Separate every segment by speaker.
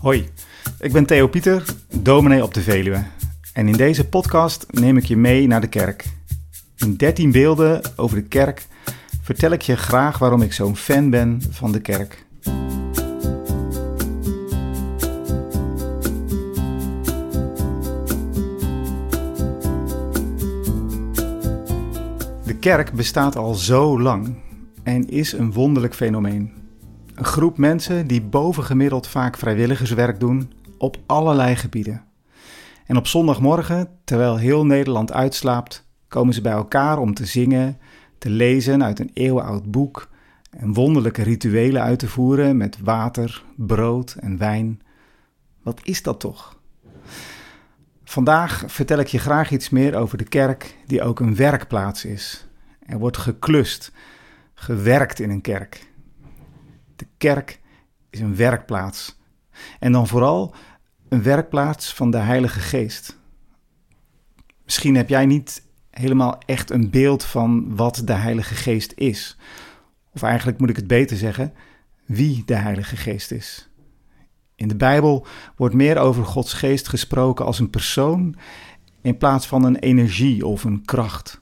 Speaker 1: Hoi, ik ben Theo Pieter, dominee op de Veluwe. En in deze podcast neem ik je mee naar de kerk. In 13 beelden over de kerk vertel ik je graag waarom ik zo'n fan ben van de kerk. De kerk bestaat al zo lang en is een wonderlijk fenomeen. Een groep mensen die bovengemiddeld vaak vrijwilligerswerk doen op allerlei gebieden. En op zondagmorgen, terwijl heel Nederland uitslaapt, komen ze bij elkaar om te zingen, te lezen uit een eeuwenoud boek en wonderlijke rituelen uit te voeren met water, brood en wijn. Wat is dat toch? Vandaag vertel ik je graag iets meer over de kerk, die ook een werkplaats is. Er wordt geklust, gewerkt in een kerk. Kerk is een werkplaats. En dan vooral een werkplaats van de Heilige Geest. Misschien heb jij niet helemaal echt een beeld van wat de Heilige Geest is. Of eigenlijk moet ik het beter zeggen, wie de Heilige Geest is. In de Bijbel wordt meer over Gods Geest gesproken als een persoon in plaats van een energie of een kracht.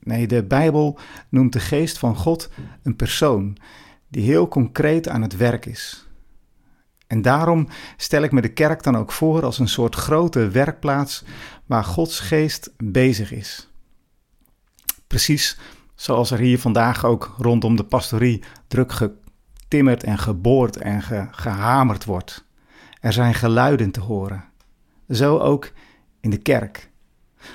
Speaker 1: Nee, de Bijbel noemt de Geest van God een persoon die heel concreet aan het werk is. En daarom stel ik me de kerk dan ook voor als een soort grote werkplaats waar Gods geest bezig is. Precies zoals er hier vandaag ook rondom de pastorie druk getimmerd en geboord en gehamerd wordt. Er zijn geluiden te horen. Zo ook in de kerk.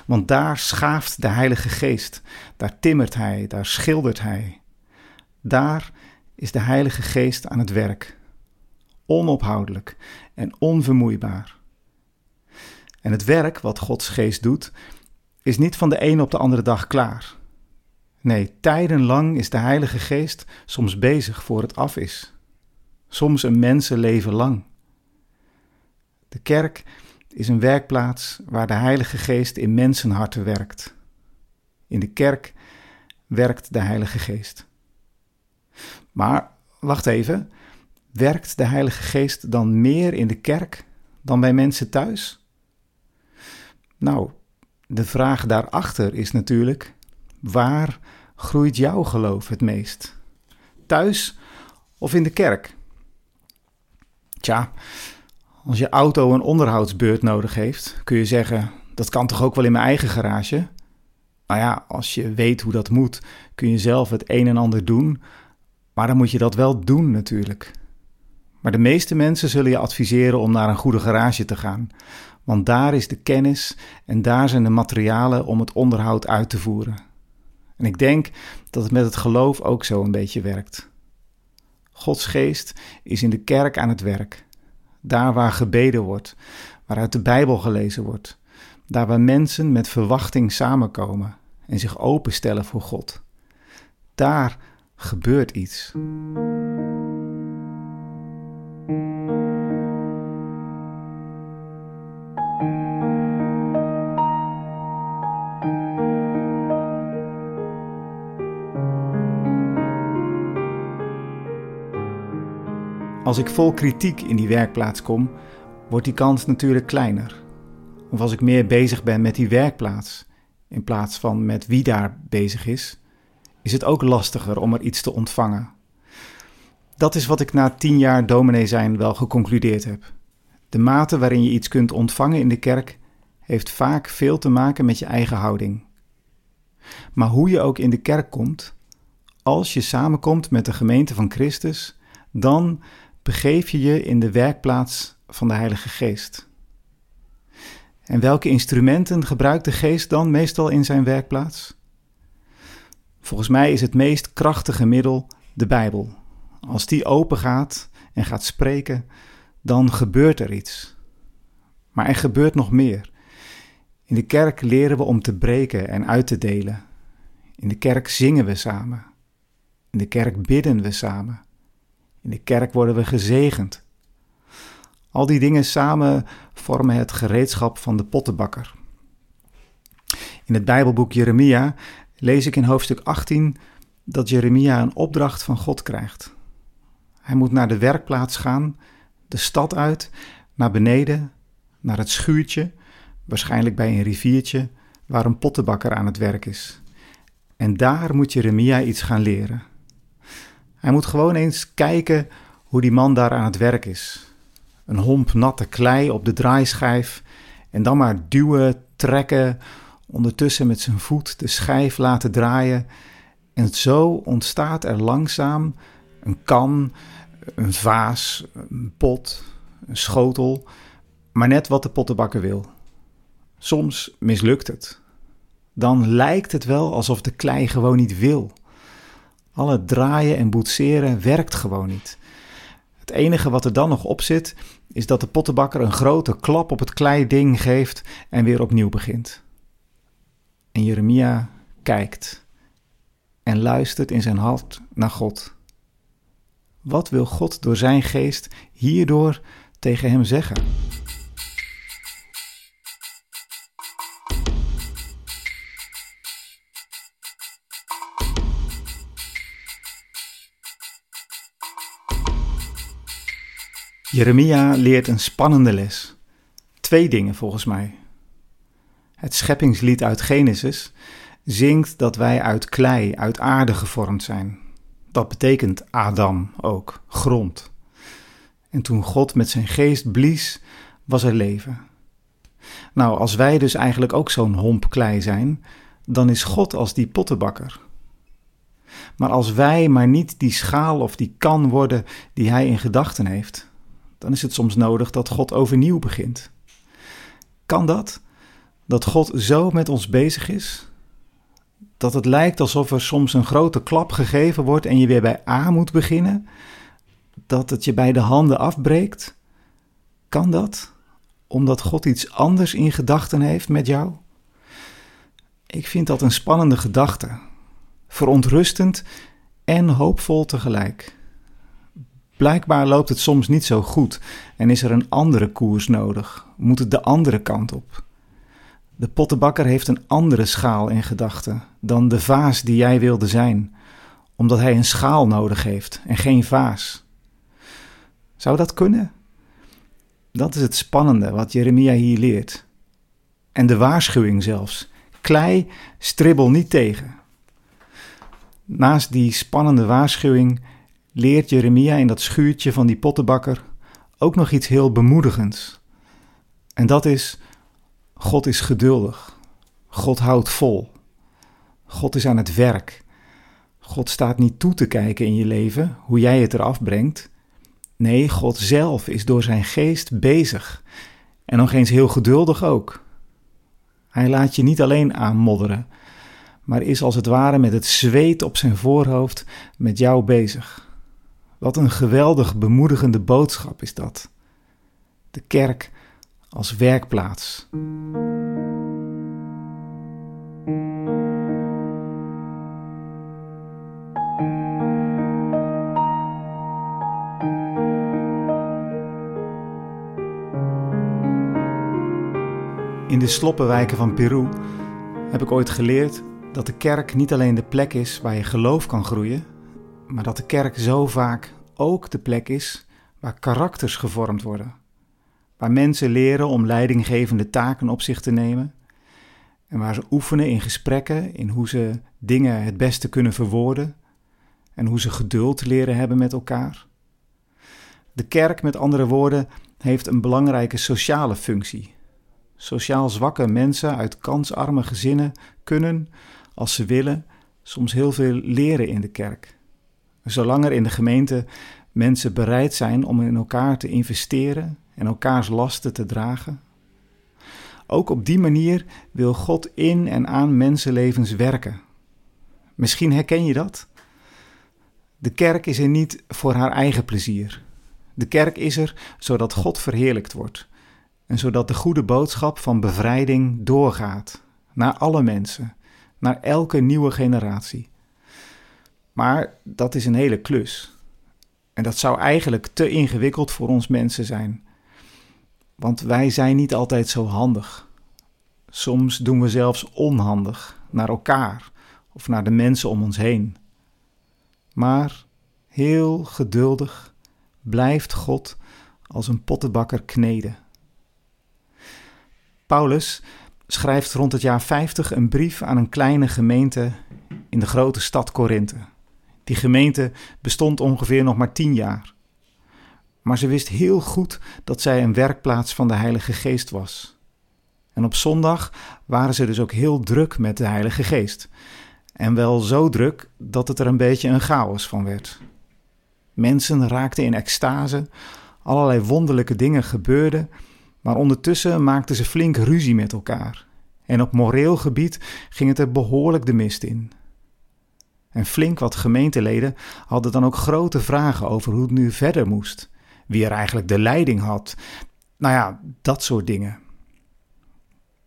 Speaker 1: Want daar schaaft de Heilige Geest, daar timmert Hij, daar schildert Hij. Daar is de Heilige Geest aan het werk, onophoudelijk en onvermoeibaar. En het werk wat Gods Geest doet, is niet van de een op de andere dag klaar. Nee, tijdenlang is de Heilige Geest soms bezig voor het af is. Soms een mensenleven lang. De kerk is een werkplaats waar de Heilige Geest in mensenharten werkt. In de kerk werkt de Heilige Geest. Maar wacht even, werkt de Heilige Geest dan meer in de kerk dan bij mensen thuis? Nou, de vraag daarachter is natuurlijk: waar groeit jouw geloof het meest? Thuis of in de kerk? Tja, als je auto een onderhoudsbeurt nodig heeft, kun je zeggen: dat kan toch ook wel in mijn eigen garage? Nou ja, als je weet hoe dat moet, kun je zelf het een en ander doen, maar dan moet je dat wel doen natuurlijk. Maar de meeste mensen zullen je adviseren om naar een goede garage te gaan, want daar is de kennis en daar zijn de materialen om het onderhoud uit te voeren. En ik denk dat het met het geloof ook zo een beetje werkt. Gods geest is in de kerk aan het werk. Daar waar gebeden wordt, waaruit de Bijbel gelezen wordt, daar waar mensen met verwachting samenkomen en zich openstellen voor God. Daar gebeurt iets. Als ik vol kritiek in die werkplaats kom, wordt die kans natuurlijk kleiner. Of als ik meer bezig ben met die werkplaats in plaats van met wie daar bezig is, is het ook lastiger om er iets te ontvangen. Dat is wat ik na tien jaar dominee zijn wel geconcludeerd heb. De mate waarin je iets kunt ontvangen in de kerk heeft vaak veel te maken met je eigen houding. Maar hoe je ook in de kerk komt, als je samenkomt met de gemeente van Christus, dan begeef je je in de werkplaats van de Heilige Geest. En welke instrumenten gebruikt de Geest dan meestal in zijn werkplaats? Volgens mij is het meest krachtige middel de Bijbel. Als die open gaat en gaat spreken, dan gebeurt er iets. Maar er gebeurt nog meer. In de kerk leren we om te breken en uit te delen. In de kerk zingen we samen. In de kerk bidden we samen. In de kerk worden we gezegend. Al die dingen samen vormen het gereedschap van de pottenbakker. In het Bijbelboek Jeremia lees ik in hoofdstuk 18 dat Jeremia een opdracht van God krijgt. Hij moet naar de werkplaats gaan, de stad uit, naar beneden, naar het schuurtje, waarschijnlijk bij een riviertje, waar een pottenbakker aan het werk is. En daar moet Jeremia iets gaan leren. Hij moet gewoon eens kijken hoe die man daar aan het werk is. Een homp natte klei op de draaischijf en dan maar duwen, trekken, ondertussen met zijn voet de schijf laten draaien. En zo ontstaat er langzaam een kan, een vaas, een pot, een schotel, maar net wat de pottenbakker wil. Soms mislukt het. Dan lijkt het wel alsof de klei gewoon niet wil. Alle draaien en boetseren werkt gewoon niet. Het enige wat er dan nog op zit, is dat de pottenbakker een grote klap op het kleiding geeft en weer opnieuw begint. En Jeremia kijkt en luistert in zijn hart naar God. Wat wil God door zijn geest hierdoor tegen hem zeggen? Jeremia leert een spannende les. Twee dingen volgens mij. Het scheppingslied uit Genesis zingt dat wij uit klei, uit aarde gevormd zijn. Dat betekent Adam ook, grond. En toen God met zijn geest blies, was er leven. Nou, als wij dus eigenlijk ook zo'n homp klei zijn, dan is God als die pottenbakker. Maar als wij maar niet die schaal of die kan worden die hij in gedachten heeft, dan is het soms nodig dat God overnieuw begint. Kan dat? Dat God zo met ons bezig is? Dat het lijkt alsof er soms een grote klap gegeven wordt en je weer bij A moet beginnen? Dat het je bij de handen afbreekt? Kan dat? Omdat God iets anders in gedachten heeft met jou? Ik vind dat een spannende gedachte. Verontrustend en hoopvol tegelijk. Blijkbaar loopt het soms niet zo goed en is er een andere koers nodig. Moet het de andere kant op? De pottenbakker heeft een andere schaal in gedachten dan de vaas die jij wilde zijn, omdat hij een schaal nodig heeft en geen vaas. Zou dat kunnen? Dat is het spannende wat Jeremia hier leert. En de waarschuwing zelfs. Klei, stribbel niet tegen. Naast die spannende waarschuwing leert Jeremia in dat schuurtje van die pottenbakker ook nog iets heel bemoedigends. En dat is: God is geduldig. God houdt vol. God is aan het werk. God staat niet toe te kijken in je leven hoe jij het eraf brengt. Nee, God zelf is door zijn geest bezig. En nog eens heel geduldig ook. Hij laat je niet alleen aanmodderen, maar is als het ware met het zweet op zijn voorhoofd met jou bezig. Wat een geweldig bemoedigende boodschap is dat. De kerk als werkplaats. In de sloppenwijken van Peru heb ik ooit geleerd dat de kerk niet alleen de plek is waar je geloof kan groeien, maar dat de kerk zo vaak ook de plek is waar karakters gevormd worden. Waar mensen leren om leidinggevende taken op zich te nemen. En waar ze oefenen in gesprekken, in hoe ze dingen het beste kunnen verwoorden. En hoe ze geduld leren hebben met elkaar. De kerk, met andere woorden, heeft een belangrijke sociale functie. Sociaal zwakke mensen uit kansarme gezinnen kunnen, als ze willen, soms heel veel leren in de kerk. Zolang er in de gemeente mensen bereid zijn om in elkaar te investeren en elkaars lasten te dragen. Ook op die manier wil God in en aan mensenlevens werken. Misschien herken je dat? De kerk is er niet voor haar eigen plezier. De kerk is er zodat God verheerlijkt wordt en zodat de goede boodschap van bevrijding doorgaat naar alle mensen, naar elke nieuwe generatie. Maar dat is een hele klus. En dat zou eigenlijk te ingewikkeld voor ons mensen zijn. Want wij zijn niet altijd zo handig. Soms doen we zelfs onhandig naar elkaar of naar de mensen om ons heen. Maar heel geduldig blijft God als een pottenbakker kneden. Paulus schrijft rond het jaar 50 een brief aan een kleine gemeente in de grote stad Korinthe. Die gemeente bestond ongeveer nog maar tien jaar. Maar ze wist heel goed dat zij een werkplaats van de Heilige Geest was. En op zondag waren ze dus ook heel druk met de Heilige Geest. En wel zo druk dat het er een beetje een chaos van werd. Mensen raakten in extase, allerlei wonderlijke dingen gebeurden, maar ondertussen maakten ze flink ruzie met elkaar. En op moreel gebied ging het er behoorlijk de mist in. En flink wat gemeenteleden hadden dan ook grote vragen over hoe het nu verder moest. Wie er eigenlijk de leiding had. Nou ja, dat soort dingen.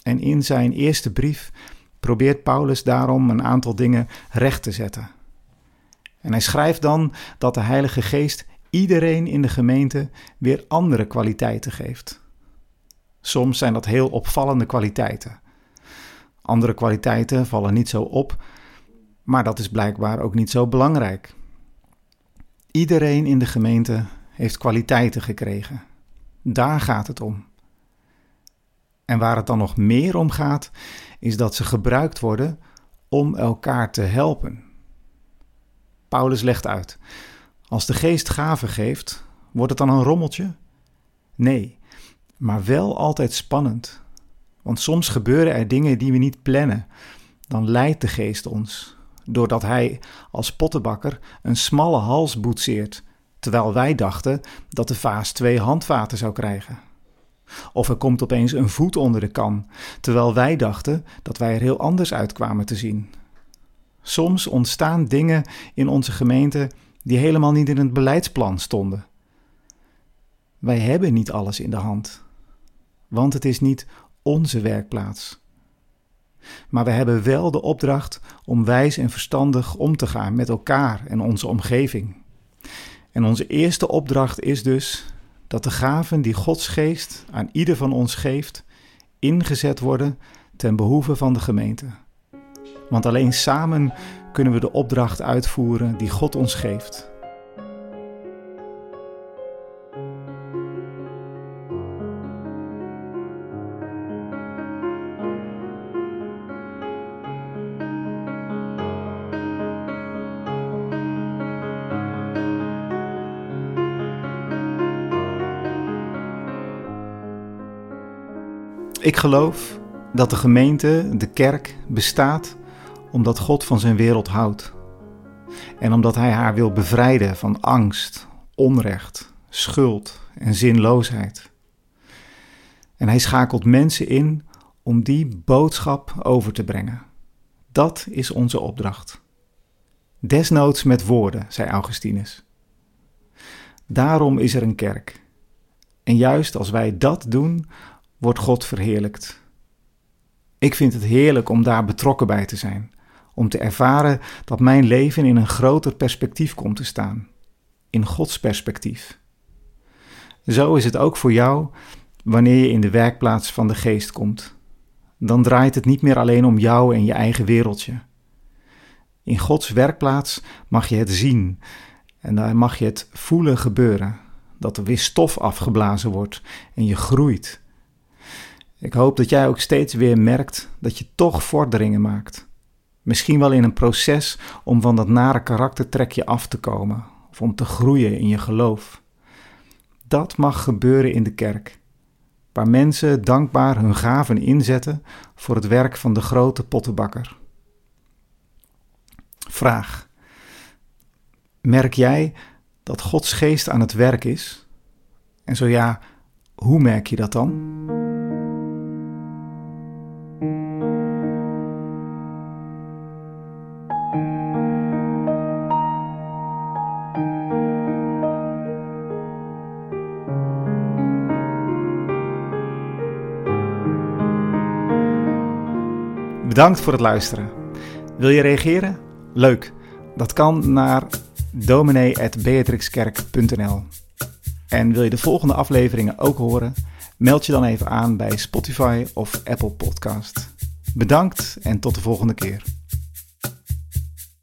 Speaker 1: En in zijn eerste brief probeert Paulus daarom een aantal dingen recht te zetten. En hij schrijft dan dat de Heilige Geest iedereen in de gemeente weer andere kwaliteiten geeft. Soms zijn dat heel opvallende kwaliteiten. Andere kwaliteiten vallen niet zo op, maar dat is blijkbaar ook niet zo belangrijk. Iedereen in de gemeente heeft kwaliteiten gekregen. Daar gaat het om. En waar het dan nog meer om gaat, is dat ze gebruikt worden om elkaar te helpen. Paulus legt uit: als de geest gaven geeft, wordt het dan een rommeltje? Nee, maar wel altijd spannend. Want soms gebeuren er dingen die we niet plannen. Dan leidt de geest ons, doordat hij als pottenbakker een smalle hals boetseert, terwijl wij dachten dat de vaas twee handvaten zou krijgen. Of er komt opeens een voet onder de kan, terwijl wij dachten dat wij er heel anders uitkwamen te zien. Soms ontstaan dingen in onze gemeente die helemaal niet in het beleidsplan stonden. Wij hebben niet alles in de hand, want het is niet onze werkplaats. Maar we hebben wel de opdracht om wijs en verstandig om te gaan met elkaar en onze omgeving. En onze eerste opdracht is dus dat de gaven die Gods geest aan ieder van ons geeft, ingezet worden ten behoeve van de gemeente. Want alleen samen kunnen we de opdracht uitvoeren die God ons geeft. Ik geloof dat de gemeente, de kerk, bestaat omdat God van zijn wereld houdt. En omdat Hij haar wil bevrijden van angst, onrecht, schuld en zinloosheid. En Hij schakelt mensen in om die boodschap over te brengen. Dat is onze opdracht. Desnoods met woorden, zei Augustinus. Daarom is er een kerk. En juist als wij dat doen, wordt God verheerlijkt. Ik vind het heerlijk om daar betrokken bij te zijn, om te ervaren dat mijn leven in een groter perspectief komt te staan, in Gods perspectief. Zo is het ook voor jou wanneer je in de werkplaats van de geest komt. Dan draait het niet meer alleen om jou en je eigen wereldje. In Gods werkplaats mag je het zien en daar mag je het voelen gebeuren, dat er weer stof afgeblazen wordt en je groeit ik hoop dat jij ook steeds weer merkt dat je toch vorderingen maakt. Misschien wel in een proces om van dat nare karaktertrekje af te komen of om te groeien in je geloof. Dat mag gebeuren in de kerk, waar mensen dankbaar hun gaven inzetten voor het werk van de grote pottenbakker. Vraag: Merk jij dat Gods geest aan het werk is? En zo ja, hoe merk je dat dan? Bedankt voor het luisteren. Wil je reageren? Leuk. Dat kan naar dominee.beatrixkerk.nl En wil je de volgende afleveringen ook horen? Meld je dan even aan bij Spotify of Apple Podcast. Bedankt en tot de volgende keer.